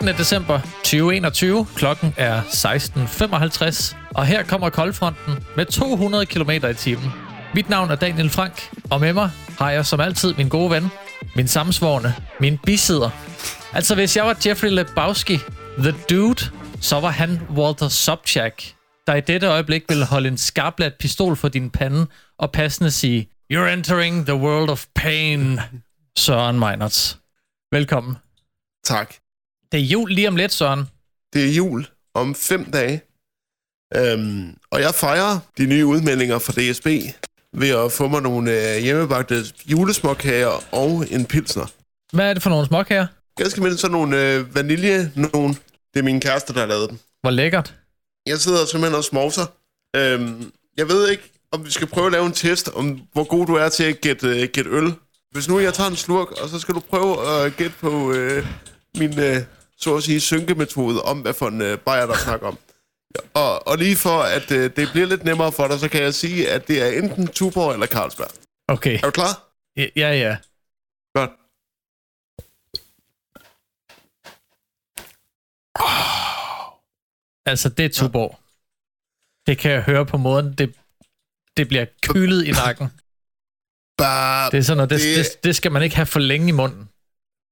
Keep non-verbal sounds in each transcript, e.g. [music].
er den december 2021. Klokken er 16.55, og her kommer koldfronten med 200 km i timen. Mit navn er Daniel Frank, og med mig har jeg som altid min gode ven, min samsvorne, min bisidder. Altså, hvis jeg var Jeffrey Lebowski, The Dude, så var han Walter Sobchak, der i dette øjeblik ville holde en skarplat pistol for din pande og passende sige, You're entering the world of pain, Søren Meinerts. Velkommen. Tak. Det er jul lige om lidt, Søren. Det er jul om fem dage. Øhm, og jeg fejrer de nye udmeldinger fra DSB ved at få mig nogle øh, hjemmebagte julesmåkager og en pilsner. Hvad er det for nogle småkager? Ganske mindst sådan nogle øh, vanilje nogen. Det er min kæreste, der har lavet dem. Hvor lækkert. Jeg sidder simpelthen og smovser. Øhm, jeg ved ikke, om vi skal prøve at lave en test, om hvor god du er til at gætte, øh, gætte øl. Hvis nu jeg tager en slurk, og så skal du prøve at gætte på øh, min, øh, så at sige, synkemetode om, hvad for en øh, bajer, der snakker om. Og, og lige for, at øh, det bliver lidt nemmere for dig, så kan jeg sige, at det er enten Tuborg eller Carlsberg. Okay. Er du klar? Ja, ja. ja. Godt. Altså, det er Tuborg. Det kan jeg høre på måden, det, det bliver kølet i nakken. Bare, Det er sådan noget, det, Det- det, det skal man ikke have for længe i munden.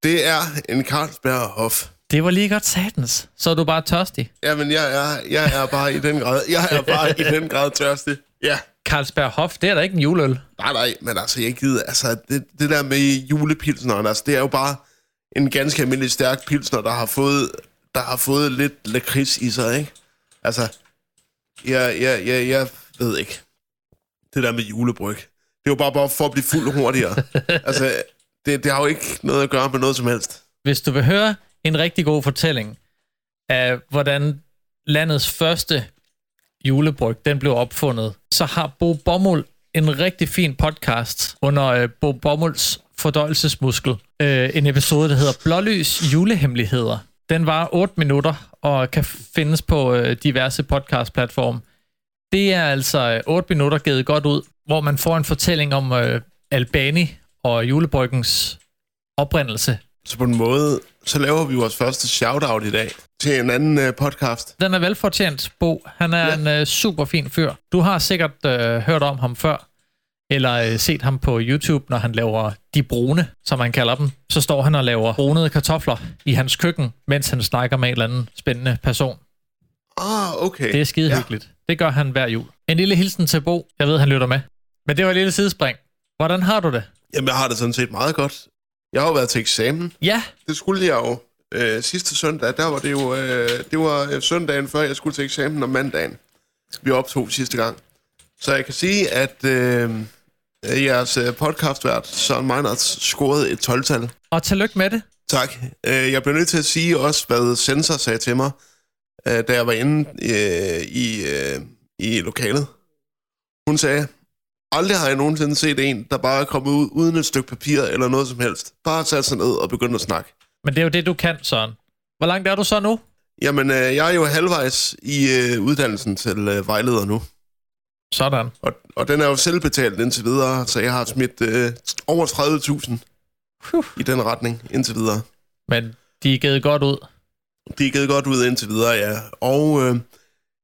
det er en Carlsberg Hof. Det var lige godt satans. Så er du bare tørstig. Jamen, jeg er, jeg er bare i den grad, jeg er bare i den grad tørstig. Ja. Carlsberg Hof, det er da ikke en juleøl. Nej, nej, men altså, jeg gider, altså, det, det der med julepilsneren, altså, det er jo bare en ganske almindelig stærk pilsner, der har fået, der har fået lidt lakrids i sig, ikke? Altså, jeg, jeg, jeg, jeg ved ikke. Det der med julebryg. Det er jo bare, bare for at blive fuld hurtigere. [laughs] altså, det, det har jo ikke noget at gøre med noget som helst. Hvis du vil høre en rigtig god fortælling af, hvordan landets første julebryg, den blev opfundet, så har Bo Bommel en rigtig fin podcast under øh, Bo Bommels fordøjelsesmuskel. Øh, en episode, der hedder Blålys julehemmeligheder. Den var 8 minutter og kan findes på øh, diverse podcastplatforme. Det er altså øh, 8 minutter givet godt ud, hvor man får en fortælling om øh, Albani og julebryggens oprindelse. Så på en måde, så laver vi vores første shout-out i dag til en anden uh, podcast. Den er velfortjent, Bo. Han er Ja. en øh, super fin fyr. Du har sikkert øh, hørt om ham før, eller øh, set ham på YouTube, når han laver de brune, som han kalder dem. Så står han og laver brunede kartofler i hans køkken, mens han snakker med en eller anden spændende person. Ah, okay. Det er skide Ja. hyggeligt. Det gør han hver jul. En lille hilsen til Bo. Jeg ved, han lytter med. Men det var et lille sidespring. Hvordan har du det? Jamen, jeg har det sådan set meget godt. Jeg har jo været til eksamen. Ja, Det skulle jeg jo øh, sidste søndag. Der var det jo øh, det var øh, søndagen før jeg skulle til eksamen om mandagen. Vi optog sidste gang. Så jeg kan sige, at øh, jeres øh, podcastvært Søren Meinerts scorede et 12-tal. og tillykke med det. Tak. Øh, jeg bliver nødt til at sige også, hvad Sensor sagde til mig, øh, da jeg var inde øh, i, øh, i lokalet. Hun sagde, aldrig har jeg nogensinde set en, der bare er kommet ud uden et stykke papir eller noget som helst. Bare sat sig ned og begyndt at snakke. Men det er jo det, du kan, Søren. Hvor langt er du så nu? Jamen, øh, jeg er jo halvvejs i øh, uddannelsen til øh, vejleder nu. Sådan. Og, og den er jo selvbetalt indtil videre, så jeg har smidt øh, over 30.000 i den retning indtil videre. Men de er givet godt ud. De er givet godt ud indtil videre, ja. Og øh,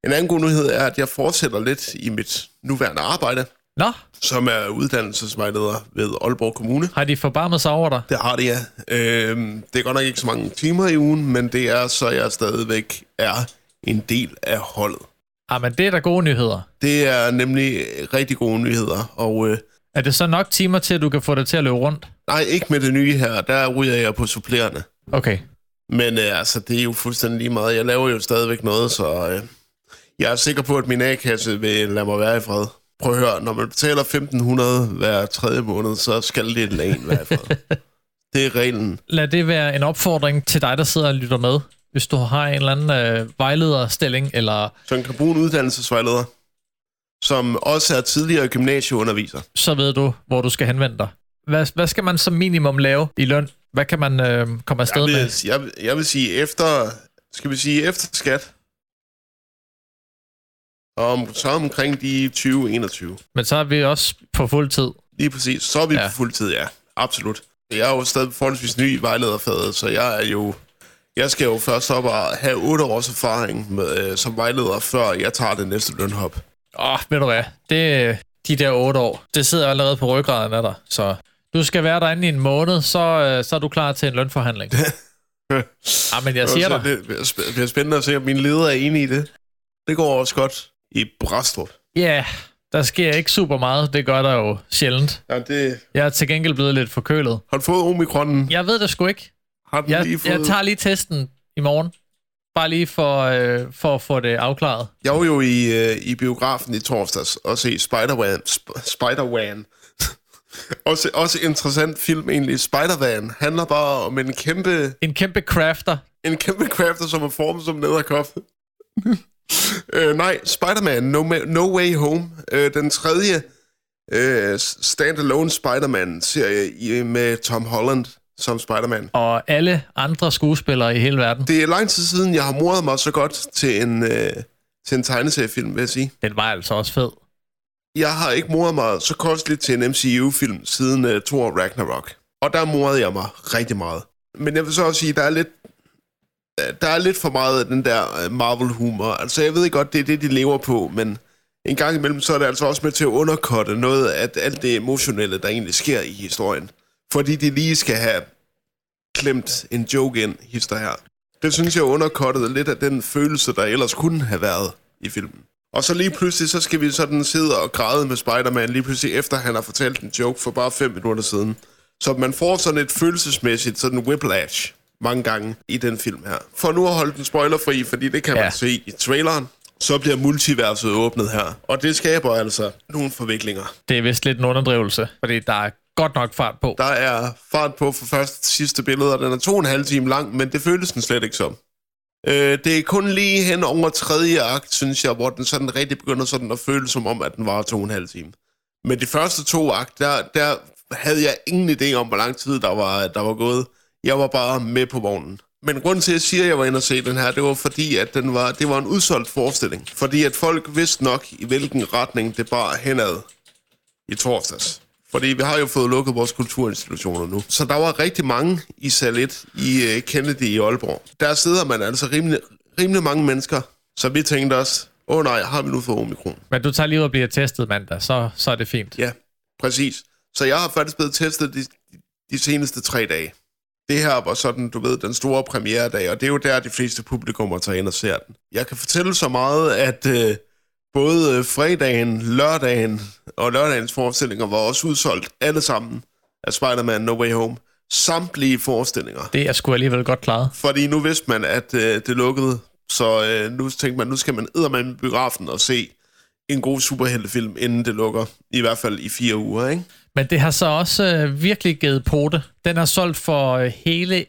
en anden god nyhed er, at jeg fortsætter lidt i mit nuværende arbejde, Nå, som er uddannelsesvejleder ved Aalborg Kommune. har de forbarmet sig over dig? Det har det, ja. Øh, det er godt nok ikke så mange timer i ugen, men det er så, jeg stadigvæk er en del af holdet. Ah, men det er da gode nyheder. Det er nemlig rigtig gode nyheder, og øh, Er det så nok timer til, at du kan få det til at løbe rundt? nej, ikke med det nye her, der ryger jeg på supplerende. Okay. Men øh, altså, det er jo fuldstændig lige meget. Jeg laver jo stadigvæk noget, så øh, jeg er sikker på, at min A-kasse vil lade mig være i fred. Prøv at høre, når man betaler 1.500 hver tredje måned, så skal det lade en være i fred. det er reglen. Lad det være en opfordring til dig, der sidder og lytter med. Hvis du har en eller anden øh, vejlederstilling, eller Så kan bruge en uddannelsesvejleder, som også er tidligere gymnasieunderviser. så ved du, hvor du skal henvende dig. Hvad, hvad skal man som minimum lave i løn? Hvad kan man øh, komme afsted Jeg med? vil, jeg, vil- jeg vil sige efter, skal vi sige efter skat, om, så omkring de 20-21. Men så er vi også på fuld tid. Lige præcis. Så er vi ja. Ja. på fuld tid, ja. Absolut. Jeg er jo stadig forholdsvis ny i vejlederfaget, så jeg er jo Jeg skal jo først op og have 8 års erfaring med, øh, som vejleder, før jeg tager det næste lønhop. Åh, oh, ved du hvad? Det, de der otte år, det sidder allerede på ryggraden af dig. Så du skal være derinde i en måned, så, øh, så er du klar til en lønforhandling. [laughs] ah, men jeg siger dig. Det bliver spændende at se, om min leder er enig i det. Det går også godt i Brastrup. Ja, yeah, der sker ikke super meget. Det gør der jo sjældent. Ja, det... Jeg er til gengæld blevet lidt forkølet. Har du fået omikronen? Jeg ved det sgu ikke. Har du Jeg, lige fået... jeg tager lige testen i morgen. Bare lige for, øh, for at få det afklaret. Jeg var jo i, øh, i biografen i torsdags og se Spider-Man. Sp- Spider-Man. [laughs] også, også interessant film egentlig. Spider-Man handler bare om en kæmpe, En kæmpe crafter. en kæmpe crafter, som er formet som en æderkop. [laughs] øh, nej, Spider-Man no, Ma- no Way Home. Øh, den tredje øh, standalone Spider-Man-serie med Tom Holland som Spider-Man. Og alle andre skuespillere i hele verden. Det er lang tid siden, jeg har moret mig så godt til en, øh, til en tegneseriefilm, vil jeg sige. Den var altså også fed. Jeg har ikke moret mig så kosteligt til en MCU-film siden uh, Thor Ragnarok. Og der morede jeg mig rigtig meget. Men jeg vil så også sige, der er lidt, øh, der er lidt for meget af den der øh, Marvel-humor. Altså, jeg ved godt, det er det, de lever på, men en gang imellem, så er det altså også med til at underkotte noget af alt det emotionelle, der egentlig sker i historien. Fordi de lige skal have klemt en joke ind, hister her. Det synes jeg underkottede lidt af den følelse, der ellers kunne have været i filmen. Og så lige pludselig, så skal vi sådan sidde og græde med Spider-Man, lige pludselig efter han har fortalt en joke for bare fem minutter siden. Så man får sådan et følelsesmæssigt sådan whiplash mange gange i den film her. For nu at holde den spoilerfri, fordi det kan ja. Man se i traileren, så bliver multiverset åbnet her. Og det skaber altså nogle forviklinger. Det er vist lidt en underdrivelse, fordi der er godt nok fart på. Der er fart på for første til sidste billede, og den er to og en halv time lang, men det føles den slet ikke som. Øh, det er kun lige hen over tredje akt, synes jeg, hvor den sådan rigtig begynder sådan at føle som om, at den var to og en halv time. Men de første to akt, der, der havde jeg ingen idé om, hvor lang tid der var, der var gået. Jeg var bare med på vognen. Men grunden til, at jeg siger, at jeg var inde og se den her, det var fordi, at den var, det var en udsolgt forestilling. Fordi at folk vidste nok, i hvilken retning det bar henad i torsdags. Fordi vi har jo fået lukket vores kulturinstitutioner nu. Så der var rigtig mange i sal 1 i uh, Kennedy i Aalborg. Der sidder man altså rimelig, rimelig mange mennesker. Så vi tænkte os, åh oh, nej, har vi nu fået omikron? Men du tager lige ud og bliver testet mandag, så, så er det fint. Ja, præcis. Så jeg har faktisk blevet testet de, de seneste tre dage. Det her var sådan, du ved, den store premieredag, og det er jo der, de fleste publikummer tager ind og ser den. Jeg kan fortælle så meget, at øh, både øh, fredagen, lørdagen og lørdagens forestillinger var også udsolgt alle sammen af Spider-Man No Way Home. Samtlige forestillinger. Det er sgu alligevel godt klaret. Fordi nu vidste man, at øh, det lukkede, så øh, nu tænkte man, nu skal man i biografen og se en god superheltefilm, inden det lukker. I hvert fald i fire uger, ikke? Men det har så også øh, virkelig givet pote. Den er solgt for øh, hele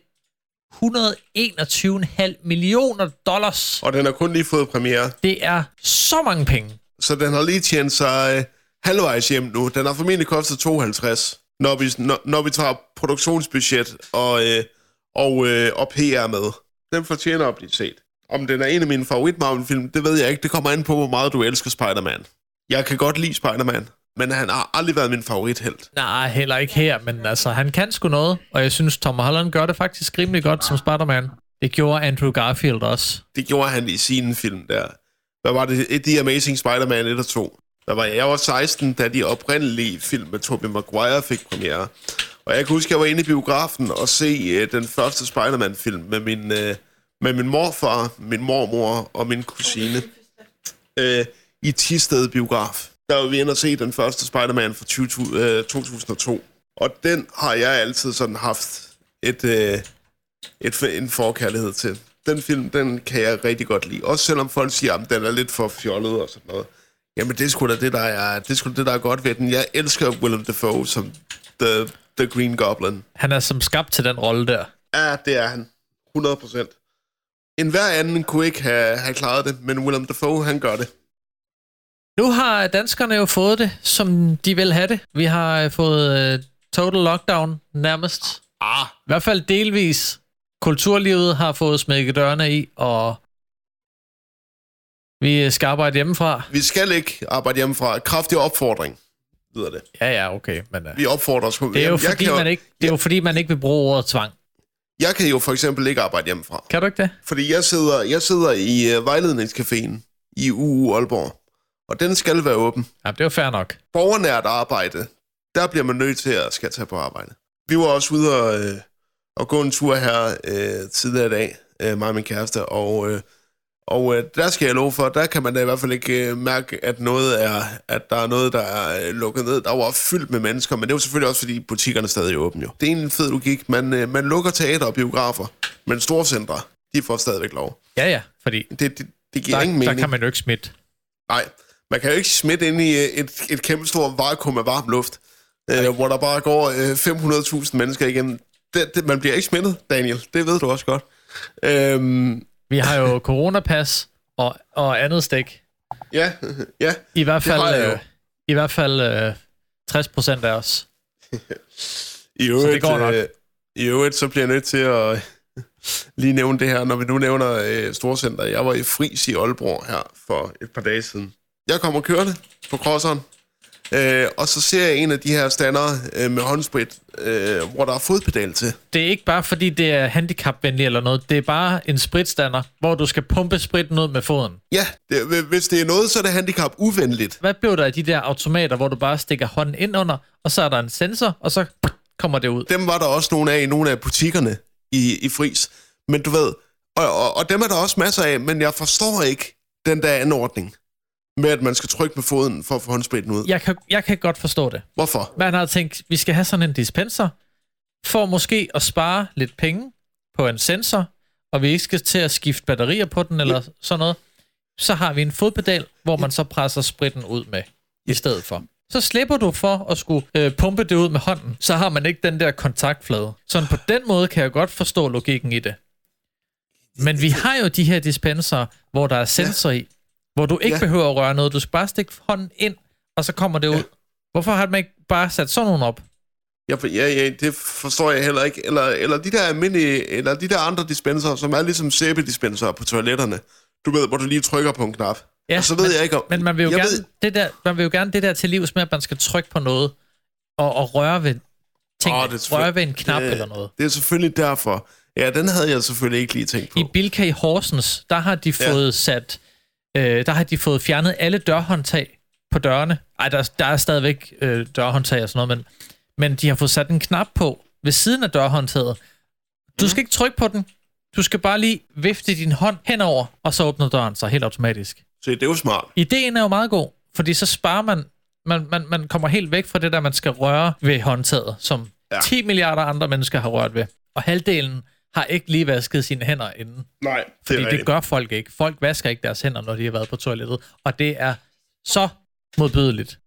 121,5 millioner dollars. Og den har kun lige fået premiere. Det er så mange penge. Så den har lige tjent sig øh, halvvejs hjem nu. Den har formentlig kostet 52, når vi, når, når vi tager produktionsbudget og, øh, og, øh, og PR med. Den fortjener at blive set. Om den er en af mine favorit Marvel-film, det ved jeg ikke. Det kommer an på, hvor meget du elsker Spider-Man. Jeg kan godt lide Spider-Man, men han har aldrig været min favorithelt. Nej, heller ikke her, men altså, han kan sgu noget, og jeg synes, Tom Holland gør det faktisk rimelig godt som Spider-Man. Det gjorde Andrew Garfield også. Det gjorde han i sin film der. Hvad var det? The Amazing Spider-Man 1 og 2. Der var jeg var 16, da de oprindelige film med Tobey Maguire fik premiere. Og jeg kan huske, at jeg var inde i biografen og se uh, den første Spider-Man-film med min, uh, med min morfar, min mormor og min kusine uh, i Tisted biograf. Der var vi inde og se den første Spider-Man fra 20, uh, 2002. Og den har jeg altid sådan haft et, uh, et, en forkærlighed til. Den film, den kan jeg rigtig godt lide. Også selvom folk siger, at den er lidt for fjollet og sådan noget. Jamen, det er sgu da det, der er, det er, sgu da det, der er godt ved den. Jeg elsker Willem Dafoe som The, the Green Goblin. Han er som skabt til den rolle der. Ja, det er han. 100 procent. En hver anden kunne ikke have, have klaret det, men Willem Dafoe, han gør det. Nu har danskerne jo fået det, som de vil have det. Vi har øh, fået uh, total lockdown nærmest. Ah, I hvert fald delvis. Kulturlivet har fået smækket dørene i, og vi skal arbejde hjemmefra. vi skal ikke arbejde hjemmefra. Kraftig opfordring, lyder det. Ja, ja, okay. Men, uh, Vi opfordrer os. det, er jo fordi, man ikke, det er jo fordi, man ikke vil bruge ordet tvang. Jeg kan jo for eksempel ikke arbejde hjemmefra. Kan du ikke det? Fordi jeg sidder, jeg sidder i uh, vejledningscaféen i UU Aalborg, og den skal være åben. Ja, det er jo fair nok. Borgernært arbejde, der bliver man nødt til at skal tage på arbejde. Vi var også ude og, øh, og gå en tur her øh, tidligere i dag, øh, mig og min kæreste, og, øh, og øh, der skal jeg love for, der kan man da i hvert fald ikke øh, mærke, at, noget er, at der er noget, der er øh, lukket ned. Der var fyldt med mennesker, men det er jo selvfølgelig også, fordi butikkerne stadig er åbne jo. Det er en fed logik. Man, øh, man lukker teater og biografer, men storcentre, de får stadigvæk lov. Ja, ja, fordi Det, det, det giver der, ingen der mening. kan man jo ikke smitte. Nej, man kan jo ikke smitte ind i øh, et, et kæmpe stort vakuum af varm luft, øh, hvor der bare går øh, 500.000 mennesker igennem. Det, det, man bliver ikke smittet, Daniel. Det ved du også godt. Øhm, Vi har jo coronapas og, og andet stik. ja, ja. I hvert fald, øh, i hvert fald øh, 60 procent af os. [laughs] I øvrigt, det går nok. Øh, I øvrigt, så bliver jeg nødt til at lige nævne det her, når vi nu nævner øh, Storcenter. Jeg var i Fris i Aalborg her for et par dage siden. Jeg kommer kørende på crosseren, øh, og så ser jeg en af de her standere øh, med håndsprit, øh, hvor der er fodpedal til. Det er ikke bare fordi, det er handicapvenligt eller noget. Det er bare en spritstander, hvor du skal pumpe spritten ud med foden. Ja, det, hvis det er noget, så er det handicap uvenligt. Hvad blev der af de der automater, hvor du bare stikker hånden ind under, og så er der en sensor, og så kommer det ud? Dem var der også nogle af i nogle af butikkerne i, i Fris. Men du ved, og, og, og dem er der også masser af, men jeg forstår ikke den der anordning med, at man skal trykke med foden for at få håndspritten ud. Jeg kan, jeg kan godt forstå det. Hvorfor? Man har tænkt, vi skal have sådan en dispenser, for måske at spare lidt penge på en sensor, og vi ikke skal til at skifte batterier på den eller sådan noget. Så har vi en fodpedal, hvor man så presser spritten ud med i stedet for. Så slipper du for at skulle øh, pumpe det ud med hånden. Så har man ikke den der kontaktflade. Sådan på den måde kan jeg godt forstå logikken i det. Men vi har jo de her dispenser, hvor der er sensor i, hvor du ikke Ja. behøver at røre noget. Du skal bare stikke hånden ind, og så kommer det ud. Hvorfor har man ikke bare sat sådan nogle op? Ja, for- ja, ja, det forstår jeg heller ikke. Eller, eller de der almindelige, eller de der andre dispenser, som er ligesom sæbedispenser på toiletterne. Du ved, hvor du lige trykker på en knap. Ja, og så ved men, jeg ikke om... Men man vil, jo gerne, ved- det der, man vil jo gerne det der til livs med, at man skal trykke på noget, og, og røre ved ting, oh, det røre ved en knap det- eller noget. Det er selvfølgelig derfor. Ja, den havde jeg selvfølgelig ikke lige tænkt på. I Bilka i Horsens, der har de Ja. fået sat, øh, der har de fået fjernet alle dørhåndtag på dørene. Ej, der, der er stadigvæk øh, dørhåndtag og sådan noget, men, men de har fået sat en knap på ved siden af dørhåndtaget. Du Mhm. skal ikke trykke på den. Du skal bare lige vifte din hånd henover, og så åbner døren sig helt automatisk. Så det er jo smart. Ideen er jo meget god, fordi så sparer man, man, man, man kommer helt væk fra det der, man skal røre ved håndtaget, som ja. 10 milliarder andre mennesker har rørt ved. Og halvdelen har ikke lige vasket sine hænder inden. Nej, det Fordi er det, gør folk ikke. Folk vasker ikke deres hænder, når de har været på toilettet. Og det er så modbydeligt.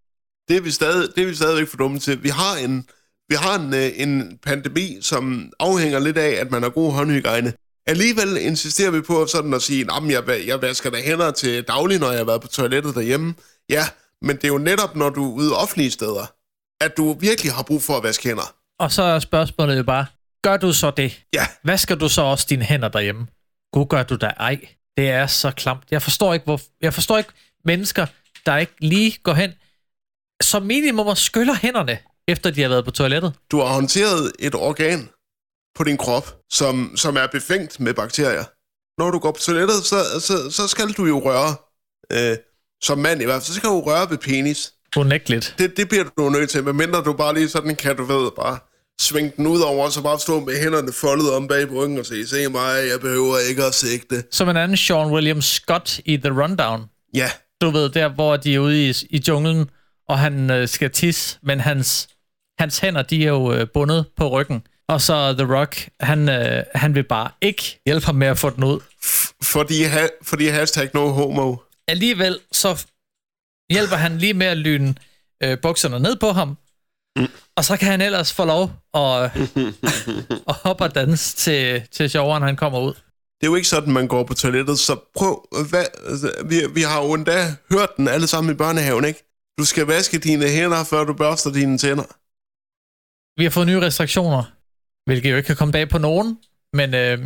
Det er vi stadig, det er vi stadigvæk for dumme til. Vi har en, vi har en, øh, en pandemi, som afhænger lidt af, at man har god håndhygiejne. Alligevel insisterer vi på sådan at sige, at jeg, jeg vasker da hænder til daglig, når jeg har været på toilettet derhjemme. Ja, men det er jo netop, når du er ude offentlige steder, at du virkelig har brug for at vaske hænder. Og så er spørgsmålet jo bare, gør du så det? Ja, Vasker du så også dine hænder derhjemme? Gud gør du da ej. Det er så klamt. Jeg forstår ikke, hvor, jeg forstår ikke mennesker, der ikke lige går hen, som minimum og skyller hænderne, efter de har været på toilettet. du har håndteret et organ på din krop, som, som er befængt med bakterier. Når du går på toilettet, så, så, så skal du jo røre, øh, som mand i hvert fald, så skal du røre ved penis. Unægteligt. Det, det bliver du nødt til, medmindre du bare lige sådan kan, du ved, bare svinge den ud over, og så bare stå med hænderne foldet om bag på ryggen og sige, se mig, jeg behøver ikke at sigte. Som en anden Sean William Scott i The Rundown. Ja, Du ved, der hvor de er ude i, i junglen, og han øh, skal tisse, men hans, hans hænder, de er jo øh, bundet på ryggen. Og så The Rock, han, øh, han vil bare ikke hjælpe ham med at få den ud. fordi, ha, fordi hashtag no homo. alligevel så hjælper han lige med at lyne øh, bukserne ned på ham, mm. og så kan han ellers få lov at, [laughs] at hoppe og danse til, til sjoveren, han kommer ud. Det er jo ikke sådan, man går på toilettet, så prøv, hvad, altså, vi, vi har jo endda hørt den alle sammen i børnehaven, ikke? Du skal vaske dine hænder, før du børster dine tænder. Vi har fået nye restriktioner, hvilket jo ikke kan komme bag på nogen, men øh,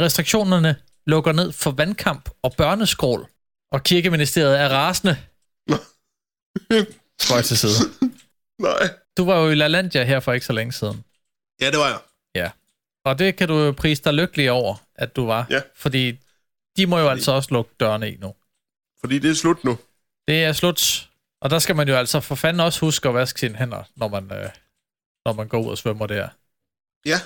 restriktionerne lukker ned for vandkamp og børneskrål, og kirkeministeriet er rasende. [laughs] Spøj til side. Nej. Du var jo i LaLandia her for ikke så længe siden. Ja, det var jeg. Ja. Og det kan du jo prise dig lykkelig over, at du var. Ja. Fordi de må jo altså også lukke dørene i nu. Fordi det er slut nu. Det er slut. Og der skal man jo altså for fanden også huske at vaske sine hænder, når man, øh, når man går ud og svømmer der. Ja.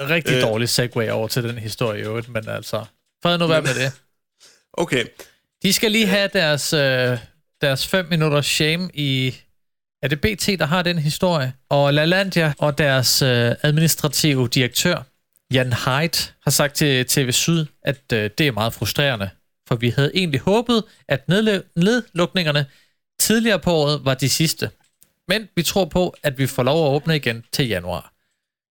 Rigtig øh. Dårlig segue over til den historie i øvrigt, men altså, fred nu være med det. [laughs] Okay. De skal lige have deres, øh, deres 5 minutter shame i... Er det BT, der har den historie? Og LaLandia og deres øh, administrative direktør, Jan Heidt, har sagt til TV Syd, at øh, det er meget frustrerende. For vi havde egentlig håbet, at nedlukningerne tidligere på året var de sidste. Men vi tror på, at vi får lov at åbne igen til januar.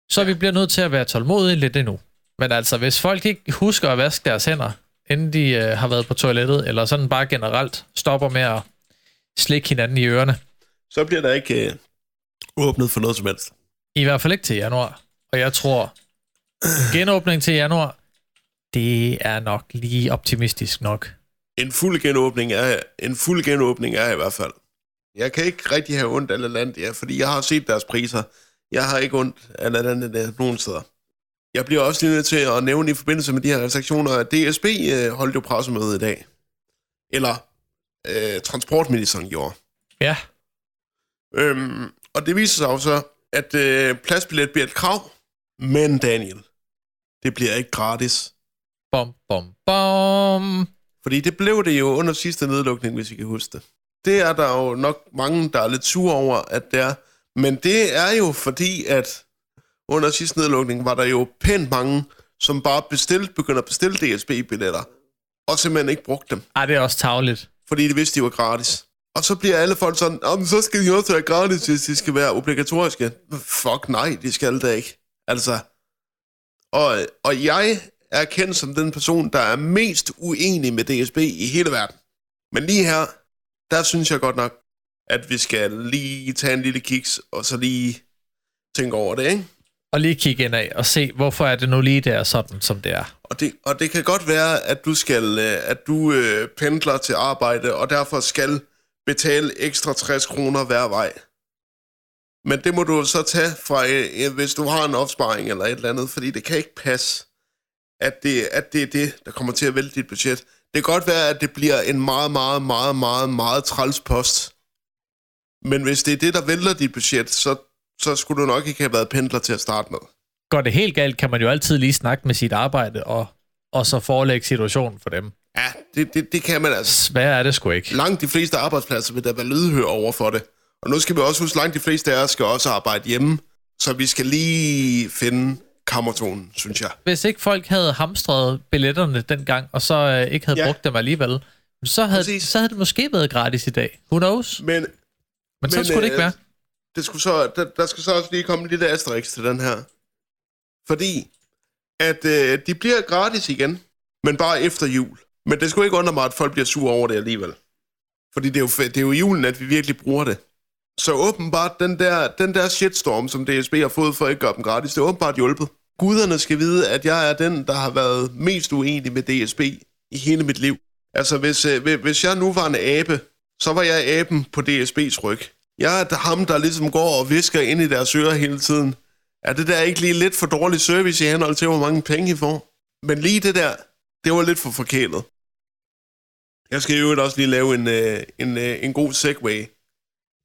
Så vi bliver nødt til at være tålmodige lidt endnu. Men altså, hvis folk ikke husker at vaske deres hænder, inden de øh, har været på toilettet, eller sådan bare generelt stopper med at slikke hinanden i ørerne, så bliver der ikke øh, åbnet for noget som helst. i hvert fald ikke til januar. Og jeg tror, en genåbning til januar, det er nok lige optimistisk nok. En fuld genåbning er, en fuld genåbning er i hvert fald. Jeg kan ikke rigtig have ondt af LaLandia, fordi jeg har set deres priser. Jeg har ikke ondt af LaLandia nogen steder. Jeg bliver også lige nødt til at nævne i forbindelse med de her restriktioner, at DSB øh, holdt jo pressemøde i dag. Eller øh, transportministeren gjorde. Ja, Øhm, og det viser sig jo så, at øh, pladsbillet bliver et krav. Men Daniel, det bliver ikke gratis. bom, bom, bom. Fordi det blev det jo under sidste nedlukning, hvis I kan huske det. Det er der jo nok mange, der er lidt sure over, at det er. Men det er jo fordi, at under sidste nedlukning var der jo pænt mange, som bare bestilte, begyndte at bestille DSB-billetter, og simpelthen ikke brugte dem, Ej, det er også tavligt. fordi de vidste, de var gratis. Og så bliver alle folk sådan, om så skal de også være gratis, hvis de skal være obligatoriske. Fuck nej, de skal da ikke. Altså, og, og jeg er kendt som den person, der er mest uenig med DSB i hele verden. Men lige her, der synes jeg godt nok, at vi skal lige tage en lille kiks, og så lige tænke over det, ikke? Og lige kigge ind af og se, hvorfor er det nu lige der sådan, som det er. Og det, og det kan godt være, at du skal, øh, at du øh, pendler til arbejde, og derfor skal betale ekstra 60 kroner hver vej. Men det må du så tage fra, øh, hvis du har en opsparing eller et eller andet, fordi det kan ikke passe, at det, at det er det, der kommer til at vælte dit budget. Det kan godt være, at det bliver en meget, meget, meget, meget, meget træls post. Men hvis det er det, der vælter dit budget, så, så skulle du nok ikke have været pendler til at starte med. Går det helt galt, kan man jo altid lige snakke med sit arbejde og, og så forelægge situationen for dem. Ja, det, det, det kan man altså. Sværere er det sgu ikke. langt de fleste arbejdspladser vil der være lydhør over for det. Og nu skal vi også huske, langt de fleste af os skal også arbejde hjemme, så vi skal lige finde kammertonen, synes jeg. Hvis ikke folk havde hamstret billetterne dengang, og så øh, ikke havde Ja. brugt dem alligevel, så havde, Præcis. så havde det måske været gratis i dag. Who knows? Men, Men, Men så skulle det øh, ikke være. det skulle så, der, der skal så også lige komme en lille asterix til den her. Fordi, at øh, de bliver gratis igen, men bare efter jul. Men det skulle ikke undre mig, at folk bliver sure over det alligevel. Fordi det er jo, det er jo i julen, at vi virkelig bruger det. Så åbenbart, den der, den der shitstorm, som DSB har fået for at ikke gøre dem gratis, det er åbenbart hjulpet. Guderne skal vide, at jeg er den, der har været mest uenig med DSB i hele mit liv. Altså, hvis, øh, hvis- hvis jeg nu var en abe, så var jeg aben på DSB's ryg. Jeg er ham, der ligesom går og visker ind i deres ører hele tiden. Er det der ikke lige lidt for dårlig service i henhold til, hvor mange penge I får? Men lige det der, det var lidt for forkælet. Jeg skal øvrigt også lige lave en, øh, en, øh, en god segue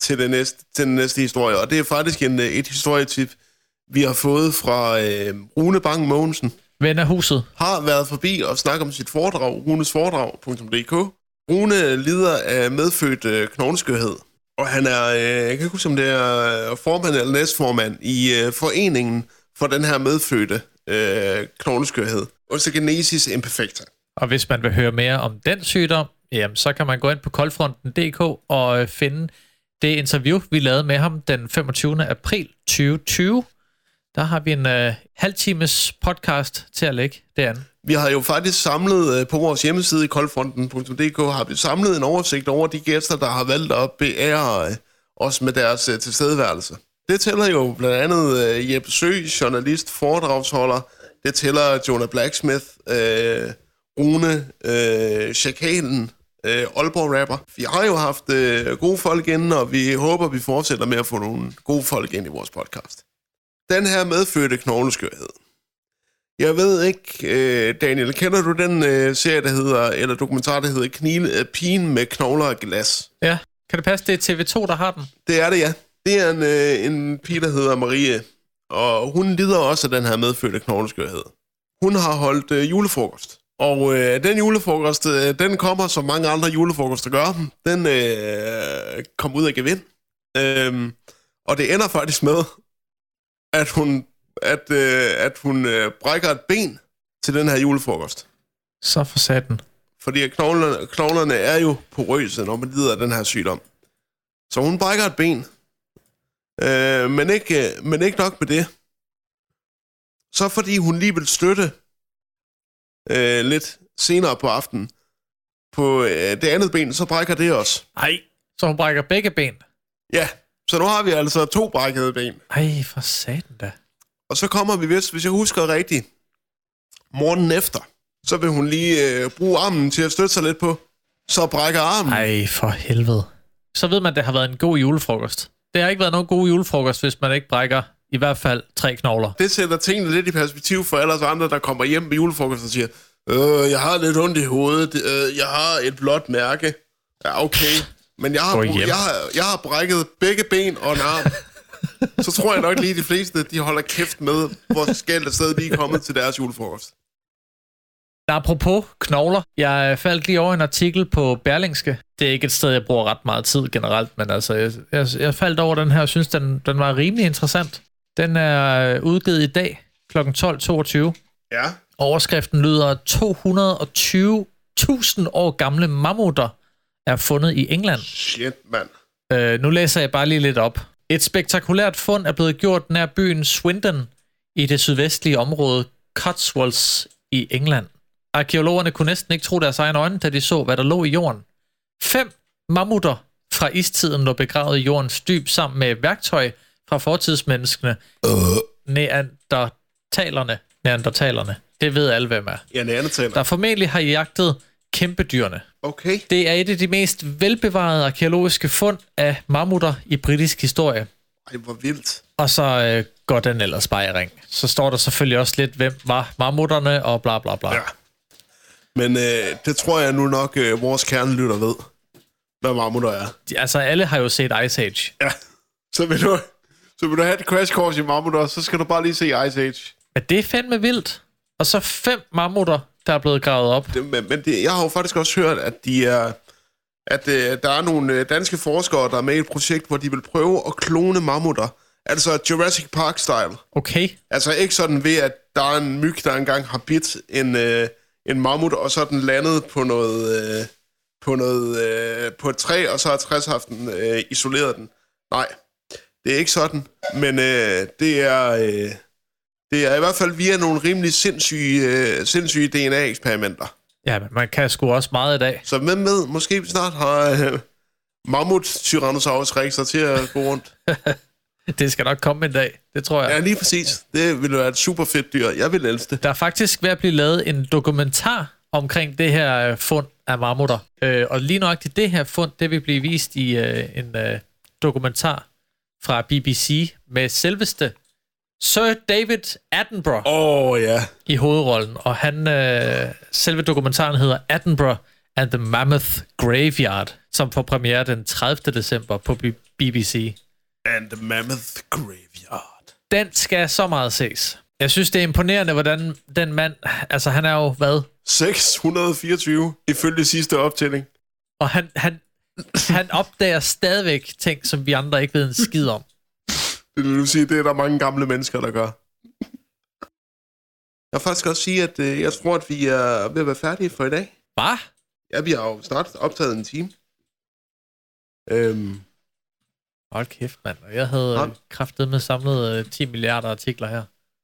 til den, næste, til den næste historie. Og det er faktisk en, øh, et historietip, vi har fået fra øh, Rune Bang Mogensen. Ven af huset. Har været forbi og snakket om sit foredrag, runesforedrag.dk. Rune lider af medfødt øh, knogleskørhed. Og han er, øh, jeg kan ikke huske, om det er formand eller næstformand i øh, foreningen for den her medfødte øh, knogleskørhed. Osteogenesis imperfecta. Og hvis man vil høre mere om den sygdom, jamen, så kan man gå ind på koldfronten.dk og øh, finde det interview, vi lavede med ham den 25. april 2020. Der har vi en øh, halv times podcast til at lægge derinde. Vi har jo faktisk samlet øh, på vores hjemmeside i koldfronten.dk har vi samlet en oversigt over de gæster, der har valgt at beære øh, os med deres øh, tilstedeværelse. Det tæller jo blandt andet øh, Jeppe Sø, journalist, foredragsholder. Det tæller Jonah Blacksmith, øh, Rune, øh, Chakalen, øh, Aalborg-rapper. Vi har jo haft øh, gode folk inde, og vi håber, vi fortsætter med at få nogle gode folk ind i vores podcast. Den her medfødte knogleskørhed, Jeg ved ikke, øh, Daniel, kender du den øh, serie, der hedder, eller dokumentar, der hedder Knile, øh, Pigen med knogler og glas? Ja, kan det passe, det er TV2, der har den? Det er det, ja. Det er en, øh, en pige, der hedder Marie, og hun lider også af den her medfødte knogleskørhed. Hun har holdt øh, julefrokost, og øh, den julefrokost, øh, den kommer, som mange andre julefrokoster gør, den øh, kom ud af gevind. Øhm, og det ender faktisk med, at hun, at, øh, at hun øh, brækker et ben til den her julefrokost. Så for satan. Fordi knoglerne, knoglerne er jo porøse, når man lider af den her sygdom. Så hun brækker et ben. Øh, men, ikke, øh, men ikke nok med det. Så fordi hun lige vil støtte øh, lidt senere på aftenen på øh, det andet ben, så brækker det også. Nej. Så hun brækker begge ben? Ja, så nu har vi altså to brækkede ben. Ej, for satan da. Og så kommer vi vist, hvis jeg husker rigtigt, morgenen efter, så vil hun lige øh, bruge armen til at støtte sig lidt på. Så brækker armen. Ej, for helvede. Så ved man, at det har været en god julefrokost. Det har ikke været nogen god julefrokost, hvis man ikke brækker i hvert fald tre knogler. Det sætter tingene lidt i perspektiv for alle os andre, der kommer hjem med julefrokost og siger, øh, jeg har lidt ondt i hovedet, øh, jeg har et blåt mærke. Ja, okay. Men jeg har, jeg, har, jeg har brækket begge ben og en arm. [laughs] så tror jeg nok lige, de fleste, de holder kæft med, hvor skældt af sted de er kommet til deres julefrokost. Apropos knogler, jeg faldt lige over en artikel på Berlingske. Det er ikke et sted, jeg bruger ret meget tid generelt, men altså, jeg, jeg, jeg faldt over den her og synes, den, den var rimelig interessant. Den er udgivet i dag kl. 12.22. Ja. Overskriften lyder 220.000 år gamle mammutter er fundet i England. Shit, mand. Øh, nu læser jeg bare lige lidt op. Et spektakulært fund er blevet gjort nær byen Swindon i det sydvestlige område Cotswolds i England. Arkeologerne kunne næsten ikke tro deres egne øjne, da de så, hvad der lå i jorden. Fem mammutter fra istiden lå begravet i jordens dyb sammen med værktøj fra fortidsmenneskene. Neandertalerne. Neandertalerne. Det ved alle, hvem er. Ja, neandertaler. Der formentlig har jagtet kæmpedyrene. Okay. Det er et af de mest velbevarede arkeologiske fund af mammutter i britisk historie. Ej, hvor vildt. Og så øh, går den ellers bare i ring. Så står der selvfølgelig også lidt, hvem var mammutterne og bla bla bla. Ja. Men øh, det tror jeg nu nok, øh, vores kernelytter ved, hvad mammutter er. De, altså, alle har jo set Ice Age. Ja. Så vil du, så vil du have et crash course i mammutter, så skal du bare lige se Ice Age. Men det er fandme vildt. Og så fem mammutter, der er blevet gravet op. Det, men men det, jeg har jo faktisk også hørt, at de er at øh, der er nogle øh, danske forskere, der er med i et projekt, hvor de vil prøve at klone mammutter. Altså Jurassic Park-style. Okay. Altså ikke sådan ved, at der er en myg, der engang har bidt en, øh, en mammut, og så er den landet på noget, øh, på, noget øh, på et træ, og så har træshaften øh, isoleret den. Nej, det er ikke sådan. Men øh, det er... Øh, det er i hvert fald via nogle rimelig sindssyge, øh, sindssyge DNA-eksperimenter. Ja, men man kan sgu også meget i dag. Så hvem ved, måske vi snart har øh, mammut Tyrannosaurus rexer til at gå rundt. [laughs] Det skal nok komme en dag. Det tror jeg. Ja, lige præcis. Det ville være et super fedt dyr. Jeg vil elske det. Der er faktisk ved at blive lavet en dokumentar omkring det her øh, fund af mammutter. Øh, og lige nøjagtigt det her fund, det vil blive vist i øh, en øh, dokumentar fra BBC med selveste Sir David Attenborough oh, ja. i hovedrollen. Og han, øh, selve dokumentaren hedder Attenborough and the Mammoth Graveyard, som får premiere den 30. december på B- BBC. And the Mammoth Graveyard. Den skal så meget ses. Jeg synes, det er imponerende, hvordan den mand... Altså, han er jo, hvad? 624 ifølge sidste optælling. Og han, han, han opdager stadigvæk ting, som vi andre ikke ved en skid om. Det vil du sige, det er der mange gamle mennesker, der gør. Jeg vil faktisk også sige, at øh, jeg tror, at vi er ved at være færdige for i dag. Hvad? Ja, vi har jo snart optaget en time. Øhm, Hold kæft, mand. Jeg havde Hold. kraftet med samlet øh, 10 milliarder artikler her.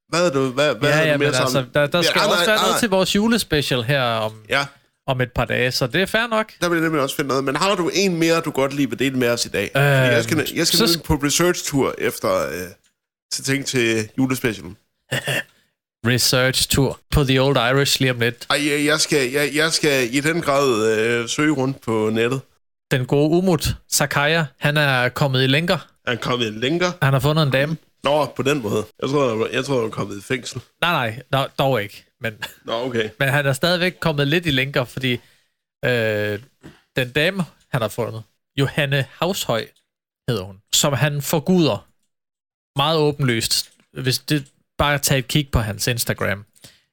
hvad er du, hvad, hvad ja, ja, mere men altså, der, der skal Ja, ja, nej, også være nej, noget til vores julespecial her om, Ja, om et par dage, så det er fair nok. der vil jeg nemlig også finde noget. Men har du en mere, du godt lige vil dele med os i dag? Øhm, Fordi jeg skal, jeg skal så på research-tur efter øh, til ting til julespecialen. [laughs] Research tour på The Old Irish lige om lidt. Ej, jeg, jeg, skal, jeg, jeg skal i den grad øh, søge rundt på nettet. Den gode Umut Sakaya, han er kommet i lænker. Er han kommet en længere? Han har fundet en dame. Nå, på den måde. Jeg tror, jeg, jeg tror, han er kommet i fængsel. Nej, nej, dog ikke. Men, Nå, okay. men han er stadigvæk kommet lidt i lænker, fordi øh, den dame, han har fundet, Johanne Havshøj hedder hun, som han forguder meget åbenlyst. Hvis det bare tage et kig på hans Instagram.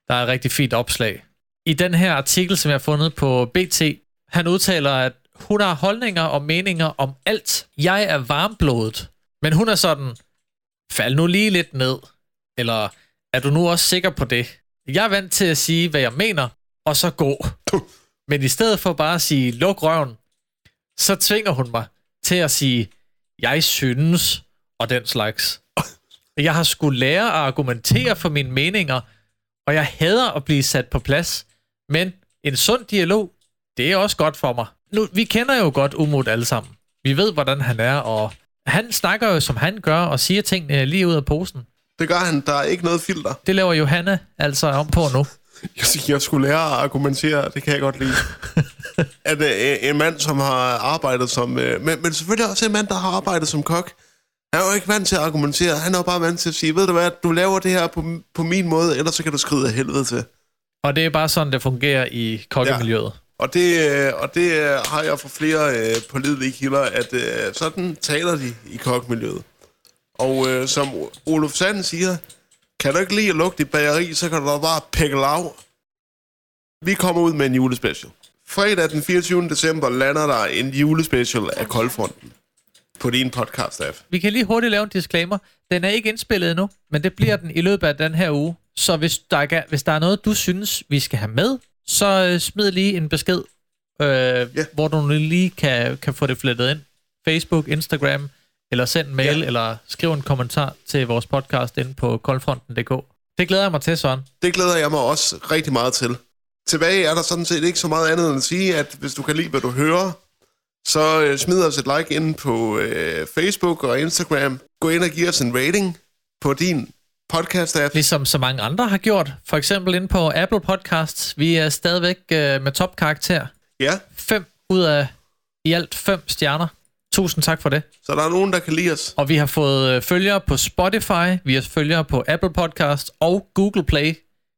Der er et rigtig fint opslag. I den her artikel, som jeg har fundet på BT, han udtaler, at hun har holdninger og meninger om alt. Jeg er varmblodet. Men hun er sådan, fald nu lige lidt ned. Eller er du nu også sikker på det? Jeg er vant til at sige, hvad jeg mener, og så gå. [laughs] Men i stedet for bare at sige, luk røven, så tvinger hun mig til at sige, jeg synes, og den slags. [laughs] Jeg har skulle lære at argumentere for mine meninger, og jeg hader at blive sat på plads. Men en sund dialog, det er også godt for mig. Nu, vi kender jo godt Umut alle sammen. Vi ved, hvordan han er, og han snakker jo, som han gør, og siger tingene lige ud af posen. Det gør han. Der er ikke noget filter. Det laver Johanne altså om på nu. Jeg, jeg skulle lære at argumentere, det kan jeg godt lide. [laughs] at øh, en mand, som har arbejdet som... Øh, men, men selvfølgelig også en mand, der har arbejdet som kok. Han er jo ikke vant til at argumentere. Han er jo bare vant til at sige, ved du hvad, du laver det her på, på min måde, ellers så kan du skride af helvede til. Og det er bare sådan, det fungerer i kokkemiljøet. Og det, øh, og det øh, har jeg fra flere øh, pålidelige kilder, at øh, sådan taler de i kokmiljøet. Og øh, som Olof Sand siger, kan du ikke lide at lugte i bageri, så kan du da bare pikke lav. Vi kommer ud med en julespecial. Fredag den 24. december lander der en julespecial af Koldfronten på din podcast-app. Vi kan lige hurtigt lave en disclaimer. Den er ikke indspillet endnu, men det bliver den i løbet af den her uge. Så hvis der, er, hvis der er noget, du synes, vi skal have med, så øh, smid lige en besked, øh, yeah. hvor du lige kan, kan få det flettet ind. Facebook, Instagram, eller send en mail, Ja. eller skriv en kommentar til vores podcast inde på koldfronten.dk. Det glæder jeg mig til, Søren. Det glæder jeg mig også rigtig meget til. Tilbage er der sådan set ikke så meget andet end at sige, at hvis du kan lide, hvad du hører, så øh, smid os et like ind på øh, Facebook og Instagram. Gå ind og giv os en rating på din podcast-app. Ligesom så mange andre har gjort. For eksempel inde på Apple Podcasts. Vi er stadigvæk øh, med topkarakter. Ja, 5 ud af i alt 5 stjerner. Tusind tak for det. så der er nogen, der kan lide os. Og vi har fået øh, følgere på Spotify, vi har følgere på Apple Podcast og Google Play,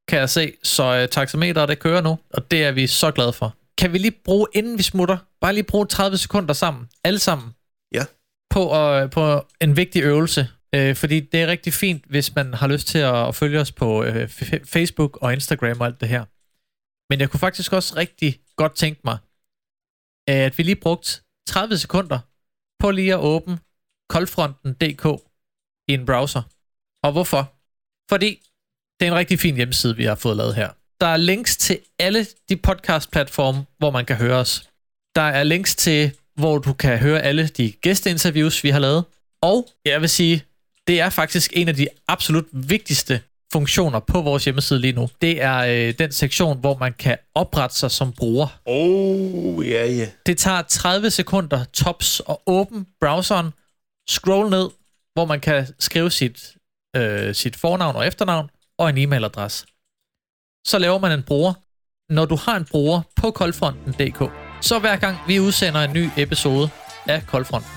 kan jeg se. Så øh, taxameteret, det kører nu, og det er vi så glade for. Kan vi lige bruge, inden vi smutter, bare lige bruge 30 sekunder sammen, alle sammen, Ja. på, øh, på en vigtig øvelse. Øh, fordi det er rigtig fint, hvis man har lyst til at, at følge os på øh, f- Facebook og Instagram og alt det her. Men jeg kunne faktisk også rigtig godt tænke mig, at vi lige brugte 30 sekunder på lige at åbne koldfronten.dk i en browser. Og hvorfor? Fordi det er en rigtig fin hjemmeside, vi har fået lavet her. Der er links til alle de podcast-platforme, hvor man kan høre os. Der er links til, hvor du kan høre alle de gæsteinterviews, vi har lavet. Og jeg vil sige, det er faktisk en af de absolut vigtigste funktioner på vores hjemmeside lige nu. Det er øh, den sektion, hvor man kan oprette sig som bruger. Oh, ja, ja. Det tager 30 sekunder tops at åbne browseren, scroll ned, hvor man kan skrive sit, øh, sit fornavn og efternavn og en e-mailadresse. Så laver man en bruger. Når du har en bruger på koldfronten.dk, så hver gang vi udsender en ny episode af Koldfronten,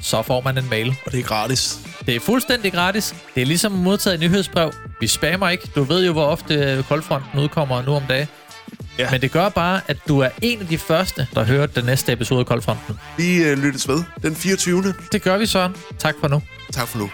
så får man en mail. Og det er gratis. Det er fuldstændig gratis. Det er ligesom at modtage et nyhedsbrev. Vi spammer ikke. Du ved jo, hvor ofte øh, Koldfronten udkommer nu om dagen. Ja. Men det gør bare, at du er en af de første, der hører den næste episode af Koldfronten. Vi øh, lyttes ved den 24. Det gør vi, Søren. Tak for nu. Tak for nu.